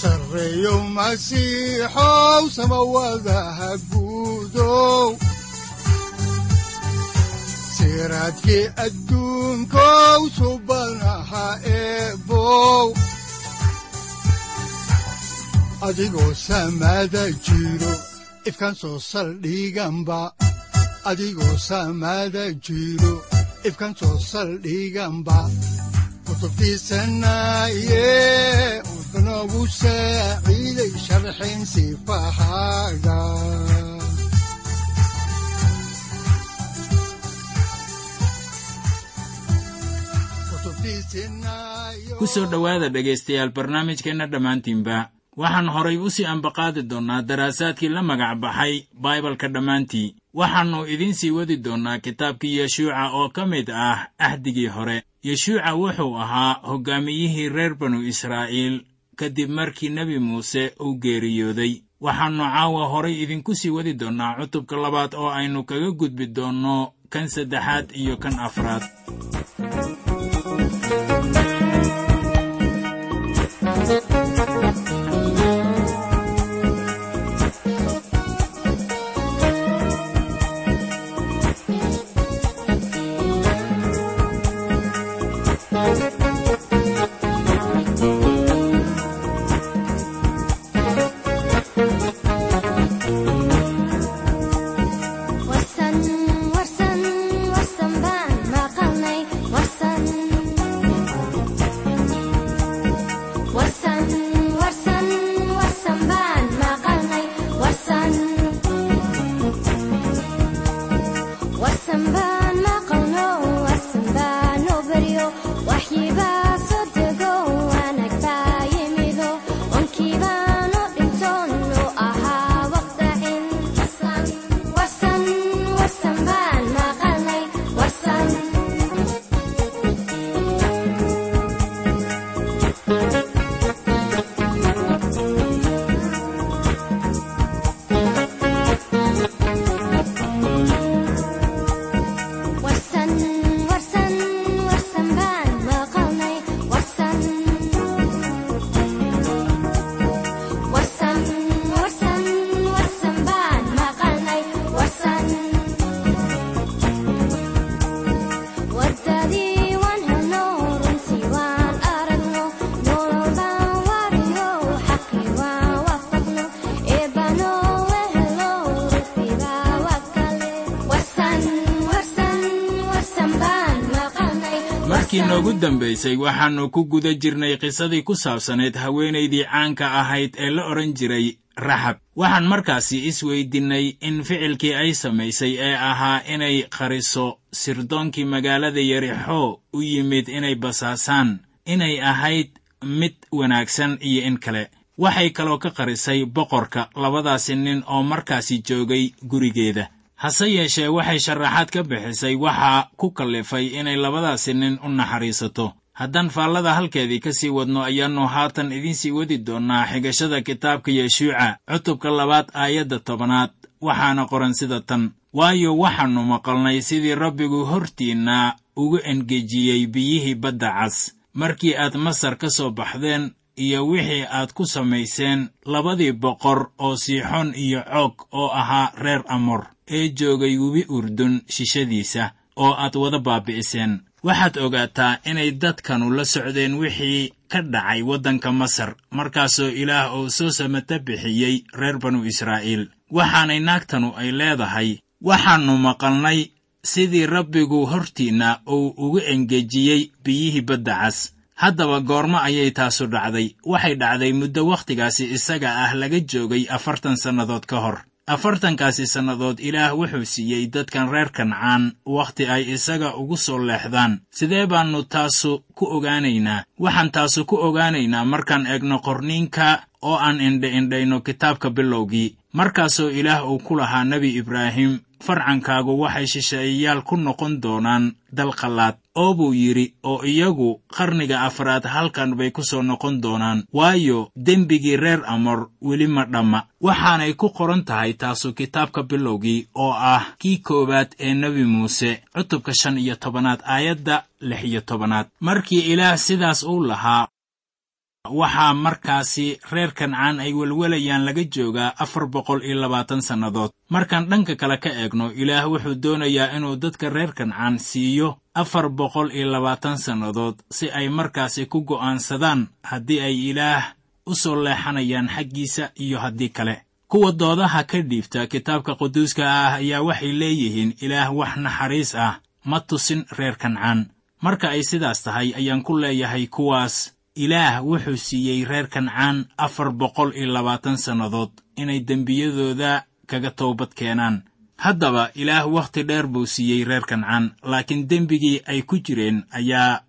sareyow masiixow samawadaha guudow siraadkii ifkan soo saldhiganba adigoo jiro ifkan soo saldhiganba kutubtiisanaye sifahaaga ku soo dhowaada dhegaystayaal barnaamijkeenna dhammaantiinba. Waxaan horay u sii ambaqaadi doonnaa daraasaadkii la magac baxay baibalka dhammaantii. Waxaannu idiin sii wadi doonnaa kitaabkii yeshuuca oo ka mid ah ahdigii hore. Yeshuuca wuxuu ahaa hoggaamiyihii reer banu israa'iil kadib markii nebi muuse uu geeriyooday waxaannu caawa horay idinku sii wadi doonnaa cutubka labaad oo aynu kaga gudbi doonno kan saddexaad iyo kan afraad dambaysay waxaannu ku guda jirnay qisadii ku saabsanayd haweenaydii caanka ahayd ee la odhan jiray raxab waxaan markaasi isweydinnay in ficilkii ay samaysay ee ahaa inay qariso sirdoonkii magaalada yarixoo u yimid inay basaasaan inay ahayd mid wanaagsan iyo in kale. Waxay kaloo ka qarisay boqorka labadaasi nin oo markaasi joogay gurigeeda hase yeeshee waxay sharaxaad ka bixisay waxaa ku kallifay inay labadaasi nin u naxariisato. Haddaan faallada halkeedii ka sii wadno ayaannu haatan idiinsii wadi doonnaa xigashada kitaabka yeshuuca cutubka labaad aayadda tobanaad waxaana qoran sida tan. Waayo waxaannu maqalnay sidii rabbigu hortiinna ugu engejiyey biyihii badda cas. Markii aad masar ka soo baxdeen iyo wixii aad ku samayseen labadii boqor oo siixon iyo coog oo ahaa reer amor ee joogay webi urdun shishadiisa oo aad wada baabi'iseen. Waxaad ogaataa inay dadkanu la socdeen wixii ka dhacay waddanka masar markaasoo ilaah uu soo samata bixiyey reer banu israa'iil. Waxaanay naagtanu ay leedahay waxaannu maqalnay sidii rabbigu hortiinna uu ugu engejiyey biyihii badda cas haddaba goormo ayay taasu dhacday. Waxay dhacday muddo wakhtigaasi isaga ah laga joogay afartan sannadood ka hor. Afartankaasi sannadood ilaah wuxuu siiyey dadkan reer kancaan wakhti ay isaga ugu soo leexdaan. Sidee baannu taasu ku ogaanaynaa? Waxaan taasu ku ogaanaynaa markaan eegno qorniinka oo aan indha-indhayno kitaabka bilowgii. Markaasoo ilaah uu ku lahaa nebi ibraahim farcankaagu waxay shisheeyayaal ku noqon doonaan dal qallaad oo buu yidhi oo iyagu qarniga afraad halkan bay ku soo noqon doonaan waayo dembigii reer amor weli ma dhamma. Waxaanay ku qoran tahay taasu kitaabka bilowgii oo ah kii koowaad ee nebi muuse cutubka shan iyo tobanaad aayadda lix iyo tobanaad. Markii ilaah sidaas uu lahaa waxaa markaasi reer kancaan ay welwelayaan laga joogaa afar boqol iyo labaatan sannadood. Markaan dhanka kale ka eegno ilaah wuxuu doonayaa inuu dadka reer kancaan siiyo afar boqol iyo labaatan sannadood si ay markaasi ku go'aansadaan haddii ay ilaah u soo leexanayaan xaggiisa iyo haddii kale. Kuwa doodaha ka dhiibta kitaabka quduuska ah ayaa waxay leeyihiin ilaah wax naxariis ah ma tusin reer kancaan marka ay sidaas tahay ayaan ku leeyahay kuwaas ilaah wuxuu siiyey reer kancaan afar boqol iyo labaatan sannadood inay dembiyadooda kaga toobad keenaan. Haddaba ilaah wakhti dheer buu siiyey reer kancaan laakiin dembigii ay ku jireen ayaa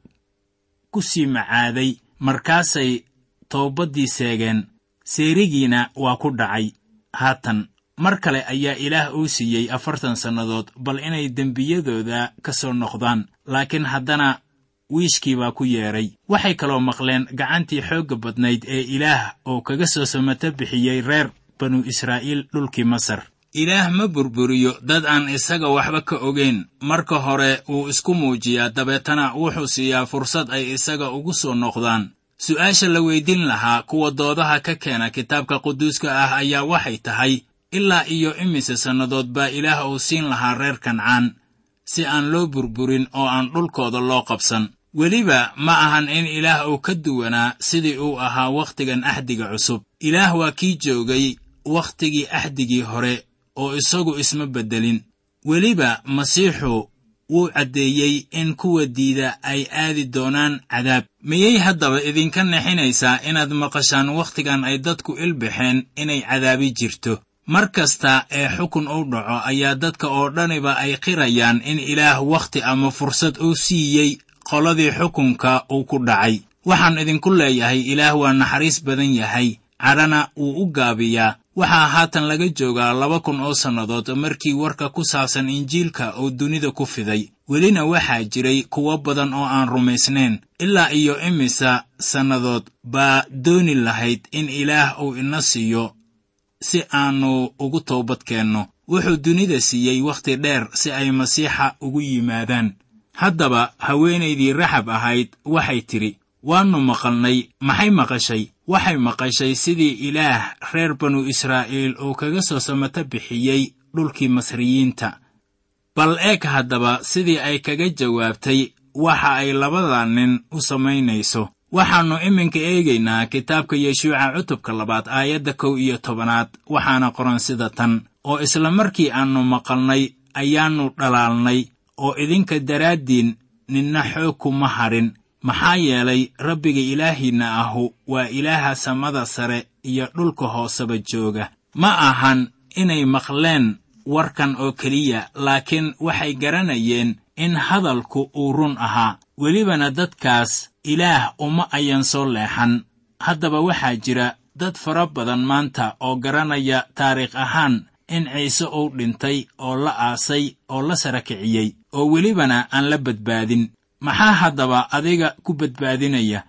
ku sii macaaday. Markaasay towbaddii seegeen seerigiina waa ku dhacay. Haatan mar kale ayaa ilaah uu siiyey afartan sannadood bal inay dembiyadooda ka soo noqdaan laakiin haddana wiishkii baa ku yeedhay waxay kaloo maqleen gacantii xoogga badnayd ee ilaah oo kaga soo samato bixiyey reer banu israa'iil dhulkii masar. Ilaah ma burburiyo dad aan isaga waxba ka ogayn marka hore wuu isku muujiyaa dabeetana wuxuu siiyaa fursad ay isaga ugu soo noqdaan. Su'aasha la weydin lahaa kuwa doodaha ka keena kitaabka quduuska ah ayaa waxay tahay ilaa iyo imise sannadood baa ilaah uu siin lahaa reer kancaan si aan loo burburin oo aan dhulkooda loo qabsan weliba ma ahan in ilaah uu ka duwanaa sidii uu ahaa wakhtigan axdiga cusub. Ilaah waa kii joogay wakhtigii axdigii hore oo isagu isma beddelin weliba masiixu wuu caddeeyey in kuwa diida ay aadi doonaan cadaab. Miyay haddaba idinka nexinaysaa inaad maqashaan wakhtigan ay dadku ilbaxeen inay cadaabi jirto? Mar kasta ee xukun uu dhaco ayaa dadka oo dhaniba ay qirayaan in ilaah wakhti ama fursad uu siiyey qoladii xukunka uu ku dhacay. Waxaan idinku leeyahay ilaah waa naxariis badan yahay. Cadhana wuu u gaabiyaa. Waxaa haatan laga joogaa laba kun oo sannadood markii warka ku saabsan injiilka uu dunida ku fiday. Welina waxaa jiray kuwo badan oo aan rumaysnayn. Ilaa iyo imisa sannadood baa dooni lahayd in ilaah uu ina siiyo si aannu ugu toobad keenno wuxuu dunida siiyey wakhti dheer si ay masiixa ugu yimaadaan haddaba haweenaydii raxab ahayd waxay tidhi waannu maqalnay maxay maqashay? Waxay maqashay sidii ilaah reer banu israa'iil uu kaga soo samato bixiyey dhulkii masriyiinta. Bal eeg haddaba sidii ay kaga jawaabtay waxa ay labada nin u samaynayso. Waxaannu iminka eegaynaa kitaabka yeshuuca cutubka labaad aayadda kow iyo tobanaad waxaana qoran sida tan oo isla markii aannu maqalnay ayaannu dhalaalnay oo idinka daraaddiin ninna xoog kuma hadhin maxaa yeelay rabbiga ilaahiinna ahu waa ilaaha samada sare iyo dhulka hooseba jooga. Ma ahan inay maqleen warkan oo keliya laakiin waxay garanayeen in hadalku uu run ahaa. Welibana dadkaas ilaah uma ayan soo leexan. Haddaba waxaa jira dad fara badan maanta oo garanaya taariikh ahaan in ciise uu dhintay oo la aasay oo la sara kiciyey oo welibana aan la badbaadin. Maxaa haddaba adiga ku badbaadinaya?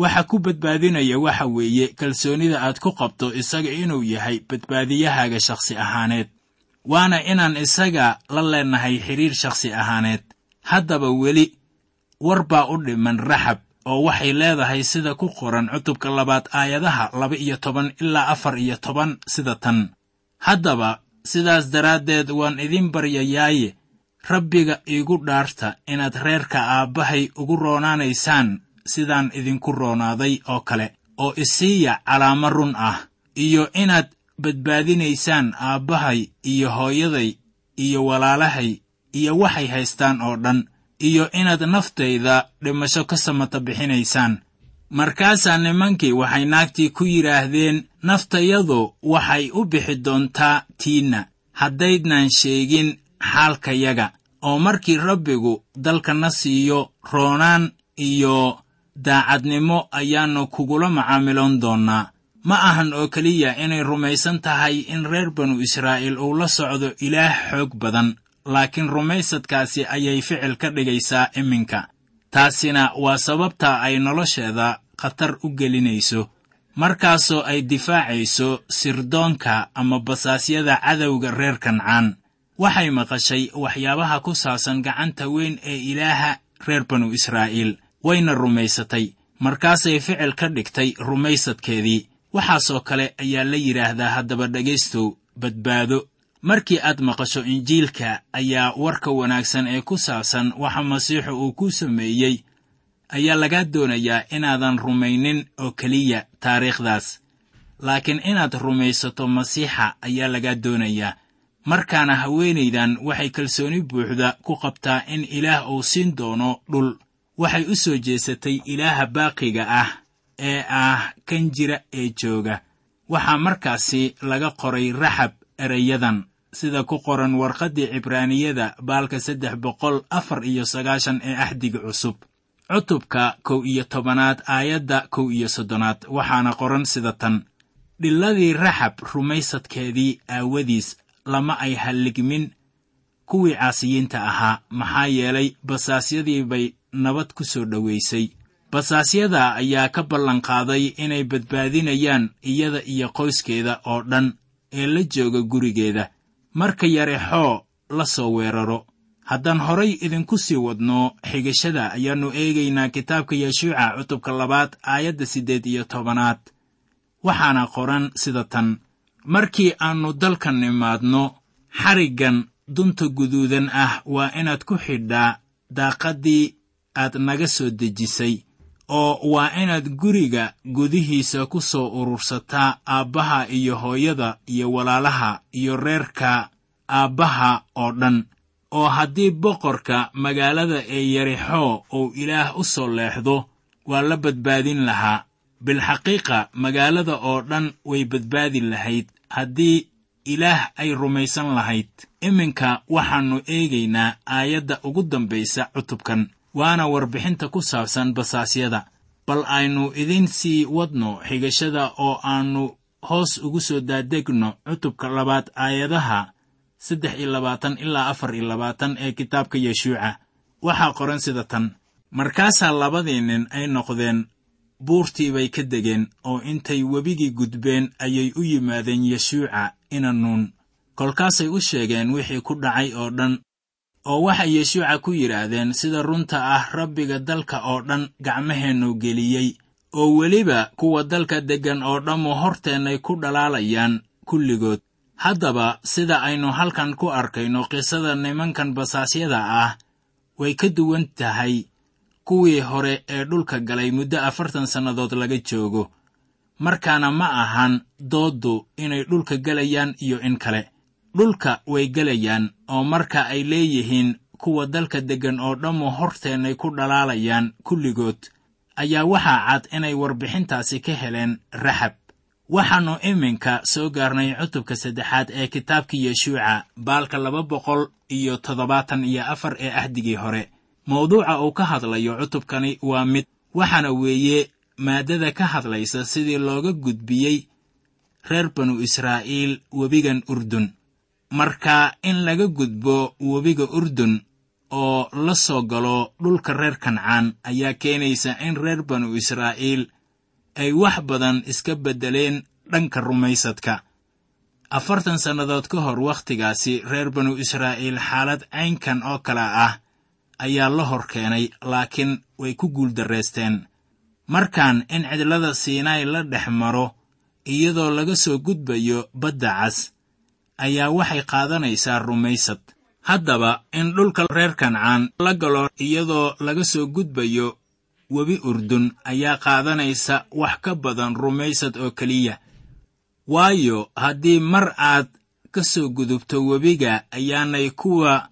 Waxa ku badbaadinaya waxa weeye kalsoonida aad ku qabto isaga inuu yahay badbaadiyahaaga shakhsi ahaaneed. Waana inaan isaga la leennahay xidhiir shakhsi ahaaneed. Haddaba weli war baa u dhiman raxab oo waxay leedahay sida ku qoran cutubka labaad aayadaha laba iyo toban ilaa afar iyo toban sida tan. Haddaba sidaas daraaddeed waan idin baryayaaye rabbiga iigu dhaarta inaad reerka aabbahay ugu roonaanaysaan sidaan idinku roonaaday oo kale oo isiiya calaamo run ah iyo inaad badbaadinaysaan aabbahay iyo hooyaday iyo walaalahay iyo waxay haystaan oo dhan iyo inaad naftayda dhimasho ka samata bixinaysaan. Markaasaa nimankii waxay naagtii ku yidhaahdeen naftayadu waxay u bixi doontaa tiinna. Haddaydnan sheegin xaalkayaga oo markii rabbigu dalkana siiyo roonaan iyo daacadnimo ayaannu kugula macaamiloon doonnaa. Ma ahan oo keliya inay rumaysan tahay in reer banu israa'iil uu la socdo ilaah xoog badan laakiin rumaysadkaasi ayay ficil ka dhigaysaa iminka. Taasina waa sababta ay nolosheeda khatar u gelinayso. Markaasoo ay difaacayso sirdoonka ama basaasyada cadowga reer kancaan waxay maqashay waxyaabaha ku saabsan gacanta weyn ee ilaaha reer banu israa'iil. Wayna rumaysatay markaasay ficil ka dhigtay rumaysadkeedii. Waxaasoo kale ayaa la yidhaahdaa haddaba dhegaystow badbaado. Markii aad maqasho injiilka ayaa warka wanaagsan ee ku saabsan waxa masiixu uu ku sameeyey. Ayaa lagaa doonayaa inaadan rumaynin oo keliya taariikhdaas. Laakiin inaad rumaysato masiixa ayaa lagaa doonayaa markaana haweenaydan waxay kalsooni buuxda ku qabtaa in ilaah uu siin doono dhul. Waxay u soo jeesatay ilaaha baaqiga ah ee ah kan jira ee jooga. Waxaa markaasi laga qoray raxab erayadan sida ku qoran warqaddii cibraaniyada baalka saddex boqol afar iyo sagaashan ee axdiga cusub. Cutubka kow iyo tobanaad aayadda kow iyo soddonaad waxaana qoran sida tan. Dhiladii raxab rumaysadkeedii aawadiis lama ay halligmin kuwii caasiyiinta ahaa maxaa yeelay basaasyadii bay nabad ku soo dhowaysay basaasyada ayaa ka ballanqaaday inay badbaadinayaan iyada iyo qoyskeeda oo dhan ee la jooga gurigeeda. Marka yarexoo la soo weeraro. Haddaan horay idinku sii wadno xigashada ayaannu eegaynaa kitaabka yeshuuca cutubka labaad aayadda siddeed iyo tobanaad. Waxaana qoran sida tan markii aannu dalkan nimaadno xariggan dunta guduudan ah waa inaad ku xidhaa daaqaddii aad naga soo dejisay oo waa inaad guriga gudihiisa ku soo urursataa aabbaha iyo hooyada iyo walaalaha iyo reerka aabbaha oo dhan. Oo haddii boqorka magaalada ee yarixoo uu ilaah u soo leexdo waa la badbaadin lahaa bilxaqiiqa magaalada oo dhan way badbaadi lahayd haddii ilaah ay rumaysan lahayd. Iminka waxaannu eegaynaa aayadda ugu dambaysa cutubkan waana warbixinta ku saabsan basaasyada bal aynu idiin sii wadno xigashada oo aannu hoos ugu soo daadegno cutubka labaad aayadaha saddex iyo labaatan ilaa afar iyo labaatan ee kitaabka yeshuuca. Waxaa qoran sida tan. Markaasaa labadii nin ay noqdeen buurtii bay ka degeen oo intay webigii gudbeen ayay u yimaadeen yeshuuca ina nuun. Kolkaasay u sheegeen wixii ku dhacay oo dhan oo waxay yeshuuca ku yidhaahdeen sida runta ah rabbiga dalka oo dhan gacmaheennu geliyey oo weliba kuwa dalka deggan oo dhammu horteennay ku dhalaalayaan kulligood. Haddaba sida aynu halkan ku arkayno qisada nimankan basaasyada ah way ka duwan tahay kuwii hore ee dhulka galay muddo afartan sannadood laga joogo markaana ma ahan dooddu inay dhulka gelayaan iyo in kale. Dhulka way gelayaan oo marka ay leeyihiin kuwa dalka deggan oo dhammu horteennay ku dhalaalayaan kulligood ayaa waxaa cad inay warbixintaasi ka heleen raxab waxaannu iminka soo gaarnay cutubka saddexaad ee kitaabkii yeshuuca baalka laba boqol iyo toddobaatan iyo afar ee ahdigii hore mawduuca uu ka hadlayo cutubkani waa mid waxaana weeye maaddada ka hadlaysa sidii looga gudbiyey reer banu israa'iil webigan urdun. Marka in laga gudbo webiga urdun oo la soo galo dhulka reer kancaan ayaa keenaysa in reer banu israa'iil ay wax badan iska beddeleen dhanka rumaysadka. Afartan sannadood ka hor wakhtigaasi reer banu israa'iil xaalad caynkan oo kale ah ayaa la hor keenay laakiin way ku guuldarraysteen markan in cidlada siinaay la dhex maro iyadoo laga soo gudbayo badda cas ayaa waxay qaadanaysaa rumaysad. Haddaba in dhulka reer kancaan la galo iyadoo laga soo gudbayo webi urdun ayaa qaadanaysa wax ka badan rumaysad oo keliya. Waayo haddii mar aad ka soo gudubto webiga ayaanay kuwa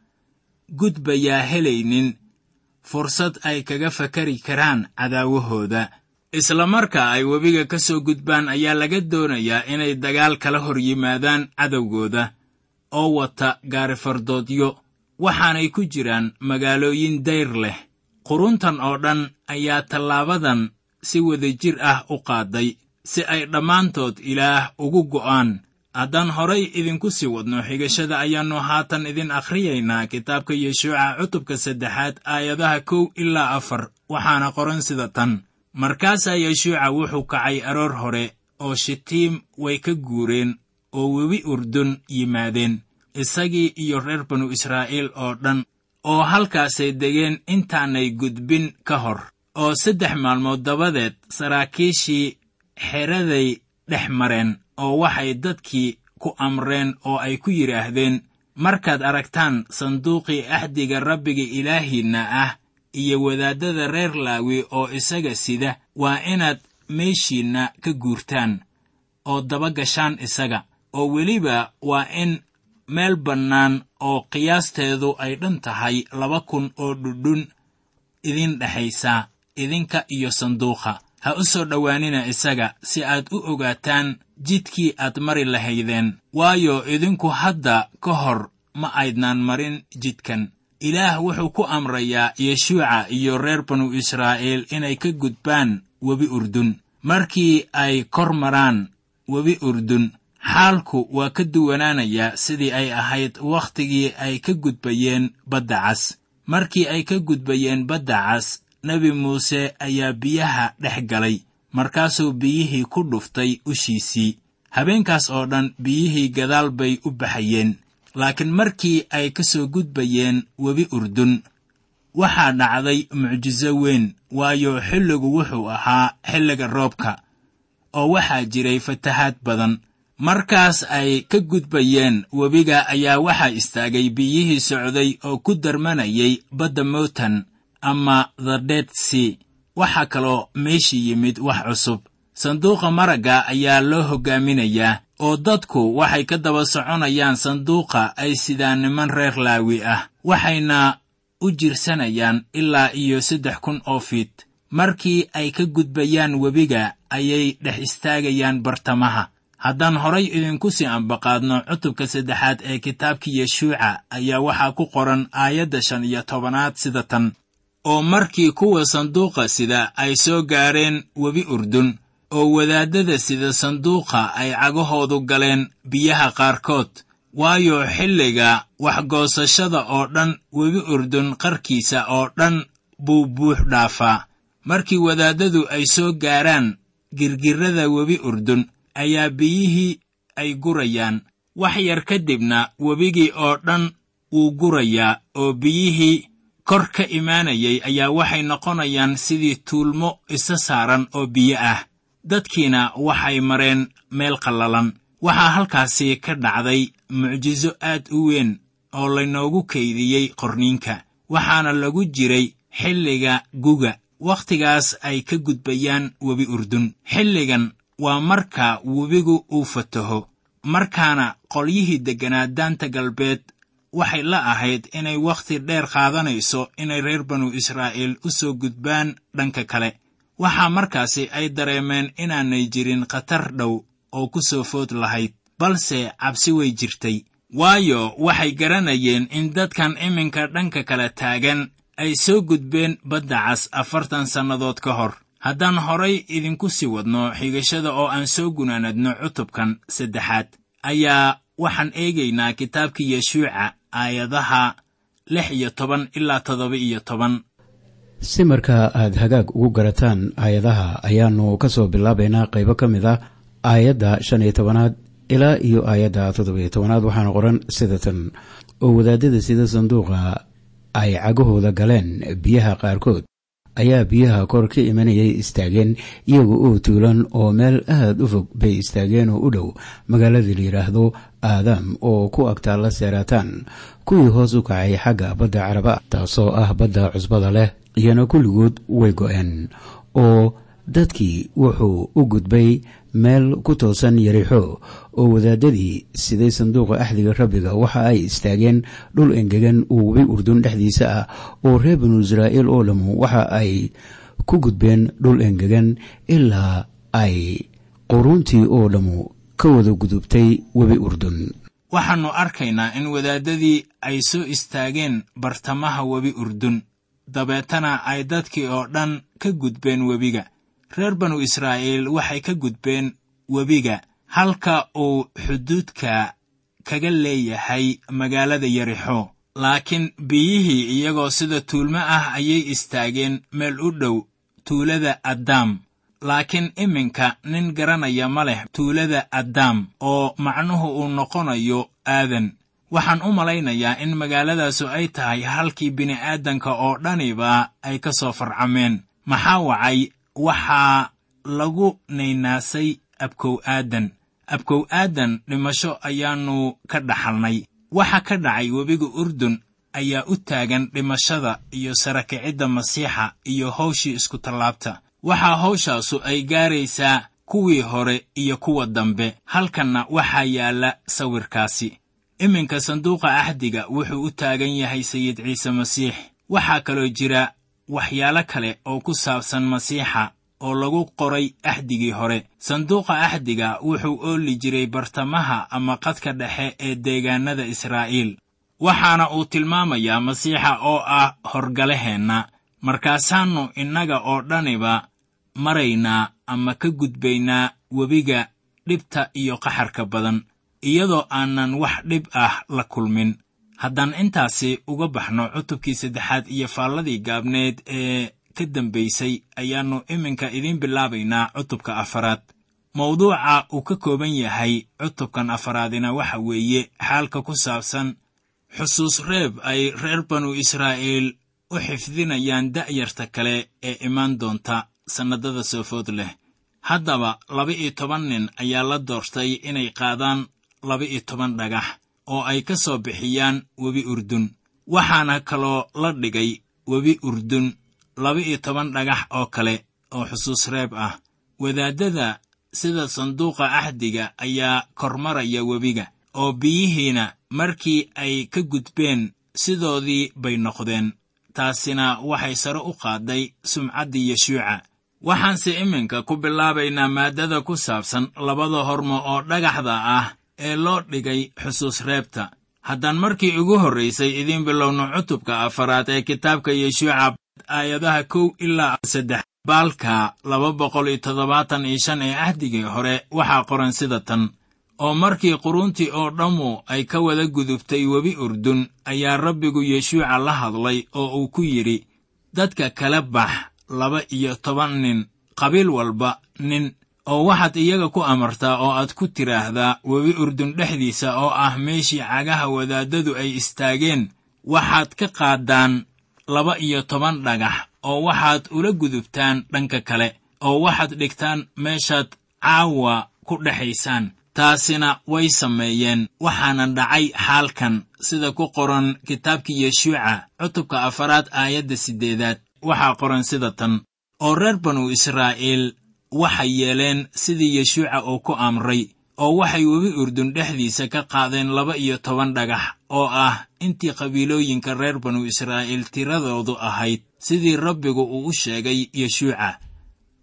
gudbayaa helaynin. Fursad ay kaga fakari karaan cadaawahooda isla marka ay webiga ka soo gudbaan ayaa laga doonayaa inay dagaal kala hor yimaadaan cadowgooda. Oo wata gaarifardoodyo waxaanay ku jiraan magaalooyin dayr leh. Quruntan oo dhan ayaa tallaabadan si wadajir ah u qaaday si ay dhammaantood ilaah ugu go'aan haddaan horay idinku sii wadno xigashada ayaannu haatan idin akhriyaynaa. Kitaabka yeshuuca cutubka saddexaad aayadaha kow ilaa afar. Waxaana qoran sida tan. Markaasaa yeshuuca wuxuu kacay aroor hore oo shitiim way ka guureen oo webi urdun yimaadeen. Isagii iyo reer banu israa'iil oo dhan oo halkaasay degeen intaanay gudbin ka hor. Oo saddex maalmood dabadeed saraakiishii xeraday dhex mareen oo waxay dadkii ku amreen oo ay ku yidhaahdeen markaad aragtaan sanduuqii axdiga rabbiga ilaahiinna ah iyo wadaaddada reer laawi oo isaga sida waa inaad meeshiinna ka guurtaan oo daba gashaan isaga oo weliba waa in meel bannaan oo qiyaasteedu ay dhan tahay laba kun oo dhudhun idin dhexaysaa idinka iyo sanduuqa ha u soo dhowaanina isaga si aad u ogaataan jidkii aad mari lahaydeen. Waayo idinku hadda ka hor ma aydnaan marin jidkan. Ilaah wuxuu ku amrayaa yeshuuca iyo reer banu israa'iil inay ka gudbaan webi urdun. Markii ay kor maraan webi urdun xaalku waa ka duwanaanayaa sidii ay ahayd wakhtigii ay ka gudbayeen badda cas. Markii ay ka gudbayeen badda cas nebi muuse ayaa biyaha dhex galay markaasuu biyihii ku dhuftay ushiisii. Habeenkaas oo dhan biyihii gadaal bay u baxayeen laakiin markii ay ka soo gudbayeen webi urdun. Waxaa dhacday mucjiso weyn waayo xilligu wuxuu ahaa xilliga roobka oo waxaa jiray fatahaad badan. Markaas ay ka gudbayeen webiga ayaa waxaa istaagay biyihii socday oo ku darmanayay badda mowtan ama the dead sea. Waxaa kaloo meeshii yimid wax cusub. Sanduuqa maragga ayaa loo hoggaaminayaa oo dadku waxay ka daba soconayaan sanduuqa ay sidaan niman reer laawi ah waxayna u jirsanayaan ilaa iyo saddex kun oo fiit. Markii ay ka gudbayaan webiga ayay dhex istaagayaan bartamaha. Haddaan horay idinku sii ambaqaadno cutubka saddexaad ee kitaabkii yeshuuca ayaa waxaa ku qoran aayadda shan iyo tobanaad sida tan oo markii kuwa sanduuqa sida ay soo gaareen webi urdun oo wadaaddada sida sanduuqa ay cagahoodu galeen biyaha qaarkood waayo xilliga waxgoosashada oo dhan webi urdun qarkiisa oo dhan buu buux dhaafaa. Markii wadaaddadu ay soo gaaraan girgirrada webi urdun ayaa biyihii ay gurayaan. Wax yar ka dibna webigii oo dhan wuu gurayaa oo biyihii kor ka imaanayay ayaa waxay noqonayaan sidii tuulmo isa saaran oo biyo ah. Dadkiina waxay mareen meel qallalan. Waxaa halkaasi ka dhacday mucjiso aad u weyn oo laynoogu kaydiyey qorniinka waxaana lagu jiray xilliga guga. Wakhtigaas ay ka gudbayaan webi urdun. Xilligan waa marka webigu uu fataho markaana qolyihii degganaa daanta galbeed waxay la ahayd inay wakhti dheer qaadanayso inay reer banu israa'iil u soo gudbaan dhanka kale. Waxaa markaasi ay dareemeen inaanay jirin khatar dhow oo ku soo food lahayd balse cabsi way jirtay. Waayo waxay garanayeen in dadkan iminka dhanka kale taagan ay soo gudbeen badda cas afartan sannadood ka hor. Haddaan horay idinku sii wadno xigashada oo aan soo gunaanadno cutubkan saddexaad ayaa waxaan eegaynaa kitaabkii yeshuuca aayadaha lix iyo toban ilaa toddoba iyo toban. Si markaa aad hagaag ugu garataan aayadaha ayaannu ka soo bilaabaynaa qaybo ka mid ah aayadda shan iyo tobanaad ilaa iyo aayadda toddobiyo tobanaad. Waxaana qoran sida tan. Oo wadaadada sida sanduuqa ay cagahooda galeen biyaha qaarkood ayaa biyaha kor ka imanayay istaageen iyaga oo tuulan oo meel aad u fog bay istaageen oo u dhow. Magaaladii la yidhaahdo aadaam oo ku agtaalla seeraataan. Kuwii hoos u kacay xagga badda caraba taasoo ah badda cusbada leh iyana kulligood way go-een oo dadkii wuxuu u gudbay meel ku toosan yarixo oo wadaadadii siday sanduuqa axdiga rabbiga waxa ay istaageen dhul engegan oo webi urdun dhexdiisa ah oo reer banu israa'iil oo dhammu waxa ay ku gudbeen dhul engegan ilaa ay quruuntii oo dhammu ka wada gudubtay webi urdun. Waxaannu arkaynaa in wadaaddadii ay soo istaageen bartamaha webi urdun. Dabeetana ay dadkii oo dhan ka gudbeen webiga reer banu israa'iil waxay ka gudbeen webiga halka uu xuduudka kaga leeyahay magaalada yarixo. Laakiin biyihii iyagoo sida tuulmo ah ayay istaageen meel u dhow tuulada addaam. Laakiin iminka nin garanaya ma leh tuulada addaam oo macnuhu uu noqonayo aadan. Waxaan u malaynayaa in magaaladaasu ay tahay halkii bini'aadanka oo dhaniba ay ka soo farcameen. Maxaa wacay waxaa lagu naynaasay abkow aadan. Abkow aadan dhimasho ayaannu ka dhaxalnay. Waxa ka dhacay webiga urdun ayaa u taagan dhimashada iyo sarakicidda masiixa iyo hawshii iskutallaabta waxaa hawshaasu ay gaaraysaa kuwii hore iyo kuwa dambe halkanna waxaa yaalla sawirkaasi. Iminka sanduuqa axdiga wuxuu u taagan yahay sayid ciise masiix. Waxaa kaloo jira waxyaalo kale oo ku saabsan masiixa oo lagu qoray axdigii hore. Sanduuqa axdiga wuxuu ooli jiray bartamaha ama qadka dhexe ee deegaannada israa'iil waxaana uu tilmaamayaa masiixa oo ah horgalaheenna. Markaasaannu innaga oo dhaniba maraynaa ama ka gudbaynaa webiga dhibta iyo qaxarka badan iyadoo aanan wax dhib ah la kulmin haddaan intaasi uga baxno cutubkii saddexaad iyo faalladii gaabneed ee ka dambaysay ayaannu iminka idiin bilaabaynaa cutubka afaraad. Mawduuca uu ka kooban yahay cutubkan afaraadina waxa weeye xaalka ku saabsan xusuus reeb ay reer banu israa'iil u xifdinayaan da'yarta kale ee imaan doonta sannadada soofood leh. Haddaba laba-iyo toban nin ayaa la doortay inay qaadaan laba-iyo toban dhagax oo ay ka soo bixiyaan webi urdun. Waxaana kaloo la dhigay webi urdun laba-iyo toban dhagax oo kale oo xusuus reeb ah. Wadaaddada sida sanduuqa axdiga ayaa kormaraya webiga oo biyihiina markii ay ka gudbeen sidoodii bay noqdeen. Taasina waxay sare u qaadday sumcaddii yeshuuca. Waxaanse iminka ku bilaabaynaa maaddada ku saabsan labada hormo oo dhagaxda ah ee loo dhigay xusuus reebta. Haddaan markii ugu horraysay idiin bilowno cutubka afaraad ee kitaabka yeshuuca aayadaha kow ilaa saddex baalka laba boqol iyo toddobaatan iyo shan ee ahdigii hore waxaa qoran sida tan. Oo markii quruntii oo dhammu ay ka wada gudubtay webi urdun ayaa rabbigu yeshuuca la hadlay oo uu ku yidhi dadka kala bax laba iyo toban nin qabiil walba nin oo waxaad iyaga ku amartaa oo aad ku tidhaahdaa webi urdun dhexdiisa oo ah meeshii cagaha wadaaddadu ay istaageen waxaad ka qaaddaan laba iyo toban dhagax oo waxaad ula gudubtaan dhanka kale oo waxaad dhigtaan meeshaad caawa ku dhexaysaan taasina way sameeyeen waxaana dhacay xaalkan sida ku qoran kitaabkii yeshuuca cutubka afaraad aayadda siddeedaad. Waxaa qoran sida tan oo reer banu israa'iil waxay yeeleen sidii yeshuuca uu ku amray oo waxay webi urdun dhexdiisa ka qaadeen laba iyo toban dhagax oo ah intii qabiilooyinka reer banu israa'iil tiradoodu ahayd sidii rabbigu uu u sheegay yeshuuca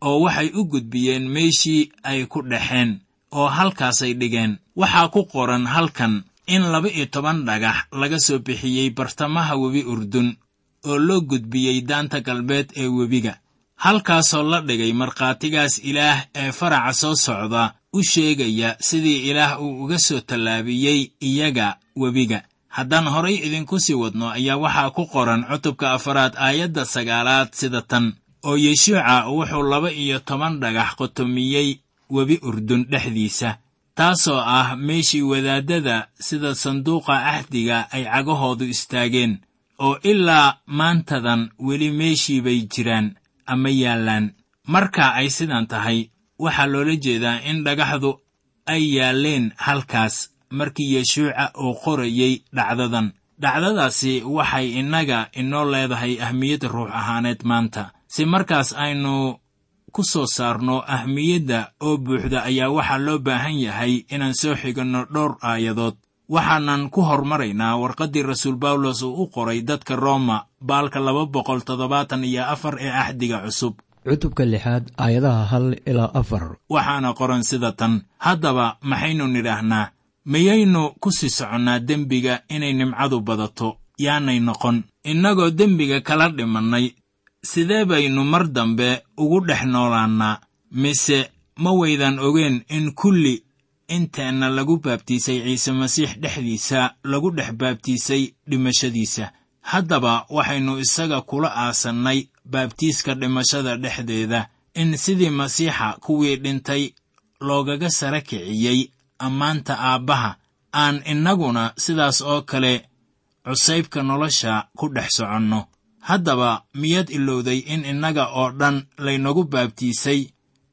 oo waxay u gudbiyeen meeshii ay ku dhexeen oo halkaasay dhigeen. Waxaa ku qoran halkan in laba iyo toban dhagax laga soo bixiyey bartamaha webi urdun oo loo gudbiyey daanta galbeed ee webiga halkaasoo la dhigay markhaatigaas ilaah ee faraca soo socda u sheegaya sidii ilaah uu uga soo tallaabiyey iyaga webiga. Haddaan horay idinku sii wadno ayaa waxaa ku qoran cutubka afaraad aayadda sagaalaad sida tan oo yeshuuca wuxuu laba iyo toban dhagax qotomiyey webi urdun dhexdiisa taasoo ah meeshii wadaaddada sida sanduuqa ahdiga ay cagahoodu istaageen oo ilaa maantadan weli meeshii bay jiraan ama yaallaan marka ay sidan tahay waxaa loola jeedaa in dhagaxdu ay yaalleen halkaas markii yeshuuca uu qorayey dhacdadan. Dhacdadaasi waxay innaga inoo leedahay ahmiyad ruux ahaaneed maanta. Si markaas aynu ku soo saarno ahmiyadda oo buuxda ayaa waxaa loo baahan yahay inaan soo xiganno dhowr aayadood. Waxaanan ku hormaraynaa warqaddii rasuul bawlos uu u qoray dadka rooma baalka laba boqol toddobaatan iyo afar ee axdiga cusub. Cutubka lixaad aayadaha hal ilaa afar. Waxaana qoran sida tan haddaba maxaynu nidhaahnaa miyaynu ku sii soconnaa dembiga inay nimcadu badato? Yaanay noqon innagoo dembiga kala dhimannay sidee baynu mar dambe ugu dhex noolaannaa? Mise ma waydan ogeen in kulli inteenna lagu baabtiisay ciise masiix dhexdiisa lagu dhex baabtiisay dhimashadiisa haddaba waxaynu isaga kula aasannay baabtiiska dhimashada dhexdeeda in sidii masiixa kuwii dhintay loogaga sara kiciyey ammaanta aabbaha aan innaguna sidaas oo kale cusaybka nolosha ku dhex soconno. Haddaba miyaad ilowday in innaga oo dhan laynagu baabtiisay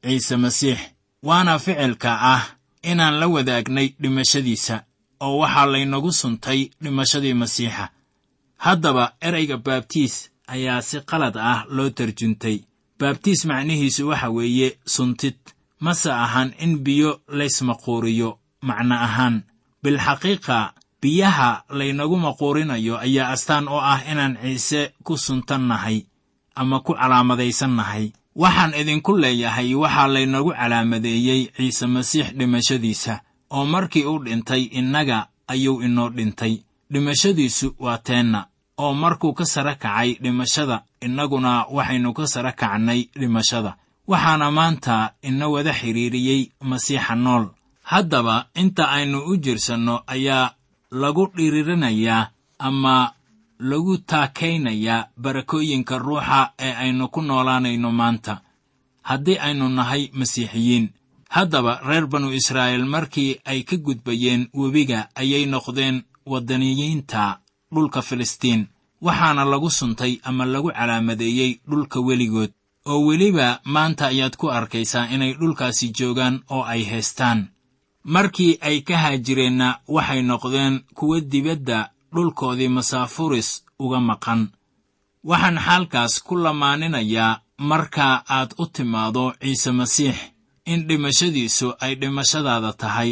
ciise masiix waana ficilka ah inaan la wadaagnay dhimashadiisa oo waxaa laynagu suntay dhimashadii masiixa haddaba erayga baabtiis ayaa si qalad ah loo tarjuntay. Baabtiis macnihiisu waxa weeye suntid. Mase ahan in biyo laysmaquuriyo macno ahaan bilxaqiiqa biyaha laynagu maquurinayo ayaa astaan oo ah inaan ciise ku suntannahay ama ku calaamadaysannahay. Waxaan idinku leeyahay waxaa laynagu calaamadeeyey ciise masiix dhimashadiisa oo markii uu dhintay innaga ayuu inoo dhintay dhimashadiisu waa teenna oo markuu ka sara kacay dhimashada innaguna waxaynu ka sara kacnay dhimashada. Waxaana maanta ina wada xidhiiriyey masiixa nool. Haddaba inta aynu u jirsanno ayaa lagu dhiririnayaa ama lagu taakaynayaa barakooyinka ruuxa ee aynu ku noolaanayno maanta. Haddii aynu nahay masiixiyiin haddaba reer banu israa'iil markii ay ka gudbayeen webiga ayay noqdeen waddaniyiinta dhulka filistiin waxaana lagu suntay ama lagu calaamadeeyey dhulka weligood oo weliba maanta ayaad ku arkaysaa inay dhulkaasi joogaan oo ay haystaan. Markii ay ka haajireenna waxay noqdeen kuwo dibadda dhulkoodii masaafuris uga maqan. Waxaan xaalkaas ku lamaaninayaa marka aad u timaado ciise masiix in dhimashadiisu ay dhimashadaada tahay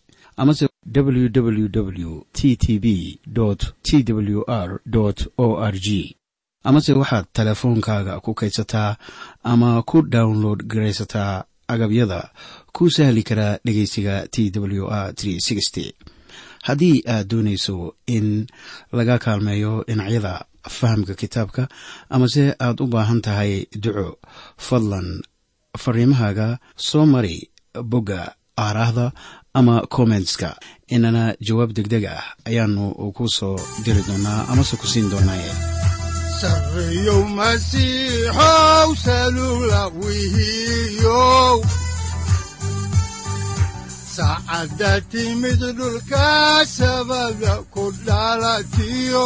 amase www t t b t w r o r g. Amase waxaad teleefoonkaaga ku kaydsataa ama ku download garaysataa agabyada ku sahli karaa dhegeysiga t w r haddii aad doonayso in laga kaalmeeyo dhinacyada fahamka kitaabka amase aad u baahan tahay duco fadlan fariimahaaga soo mari bogga aaraahda ama kommentska inana jawaab degdeg ah ayaanu ku soo diri doonaa amase ku siin doonaaye saacadda timid dhulka sabada ku dhalatiyo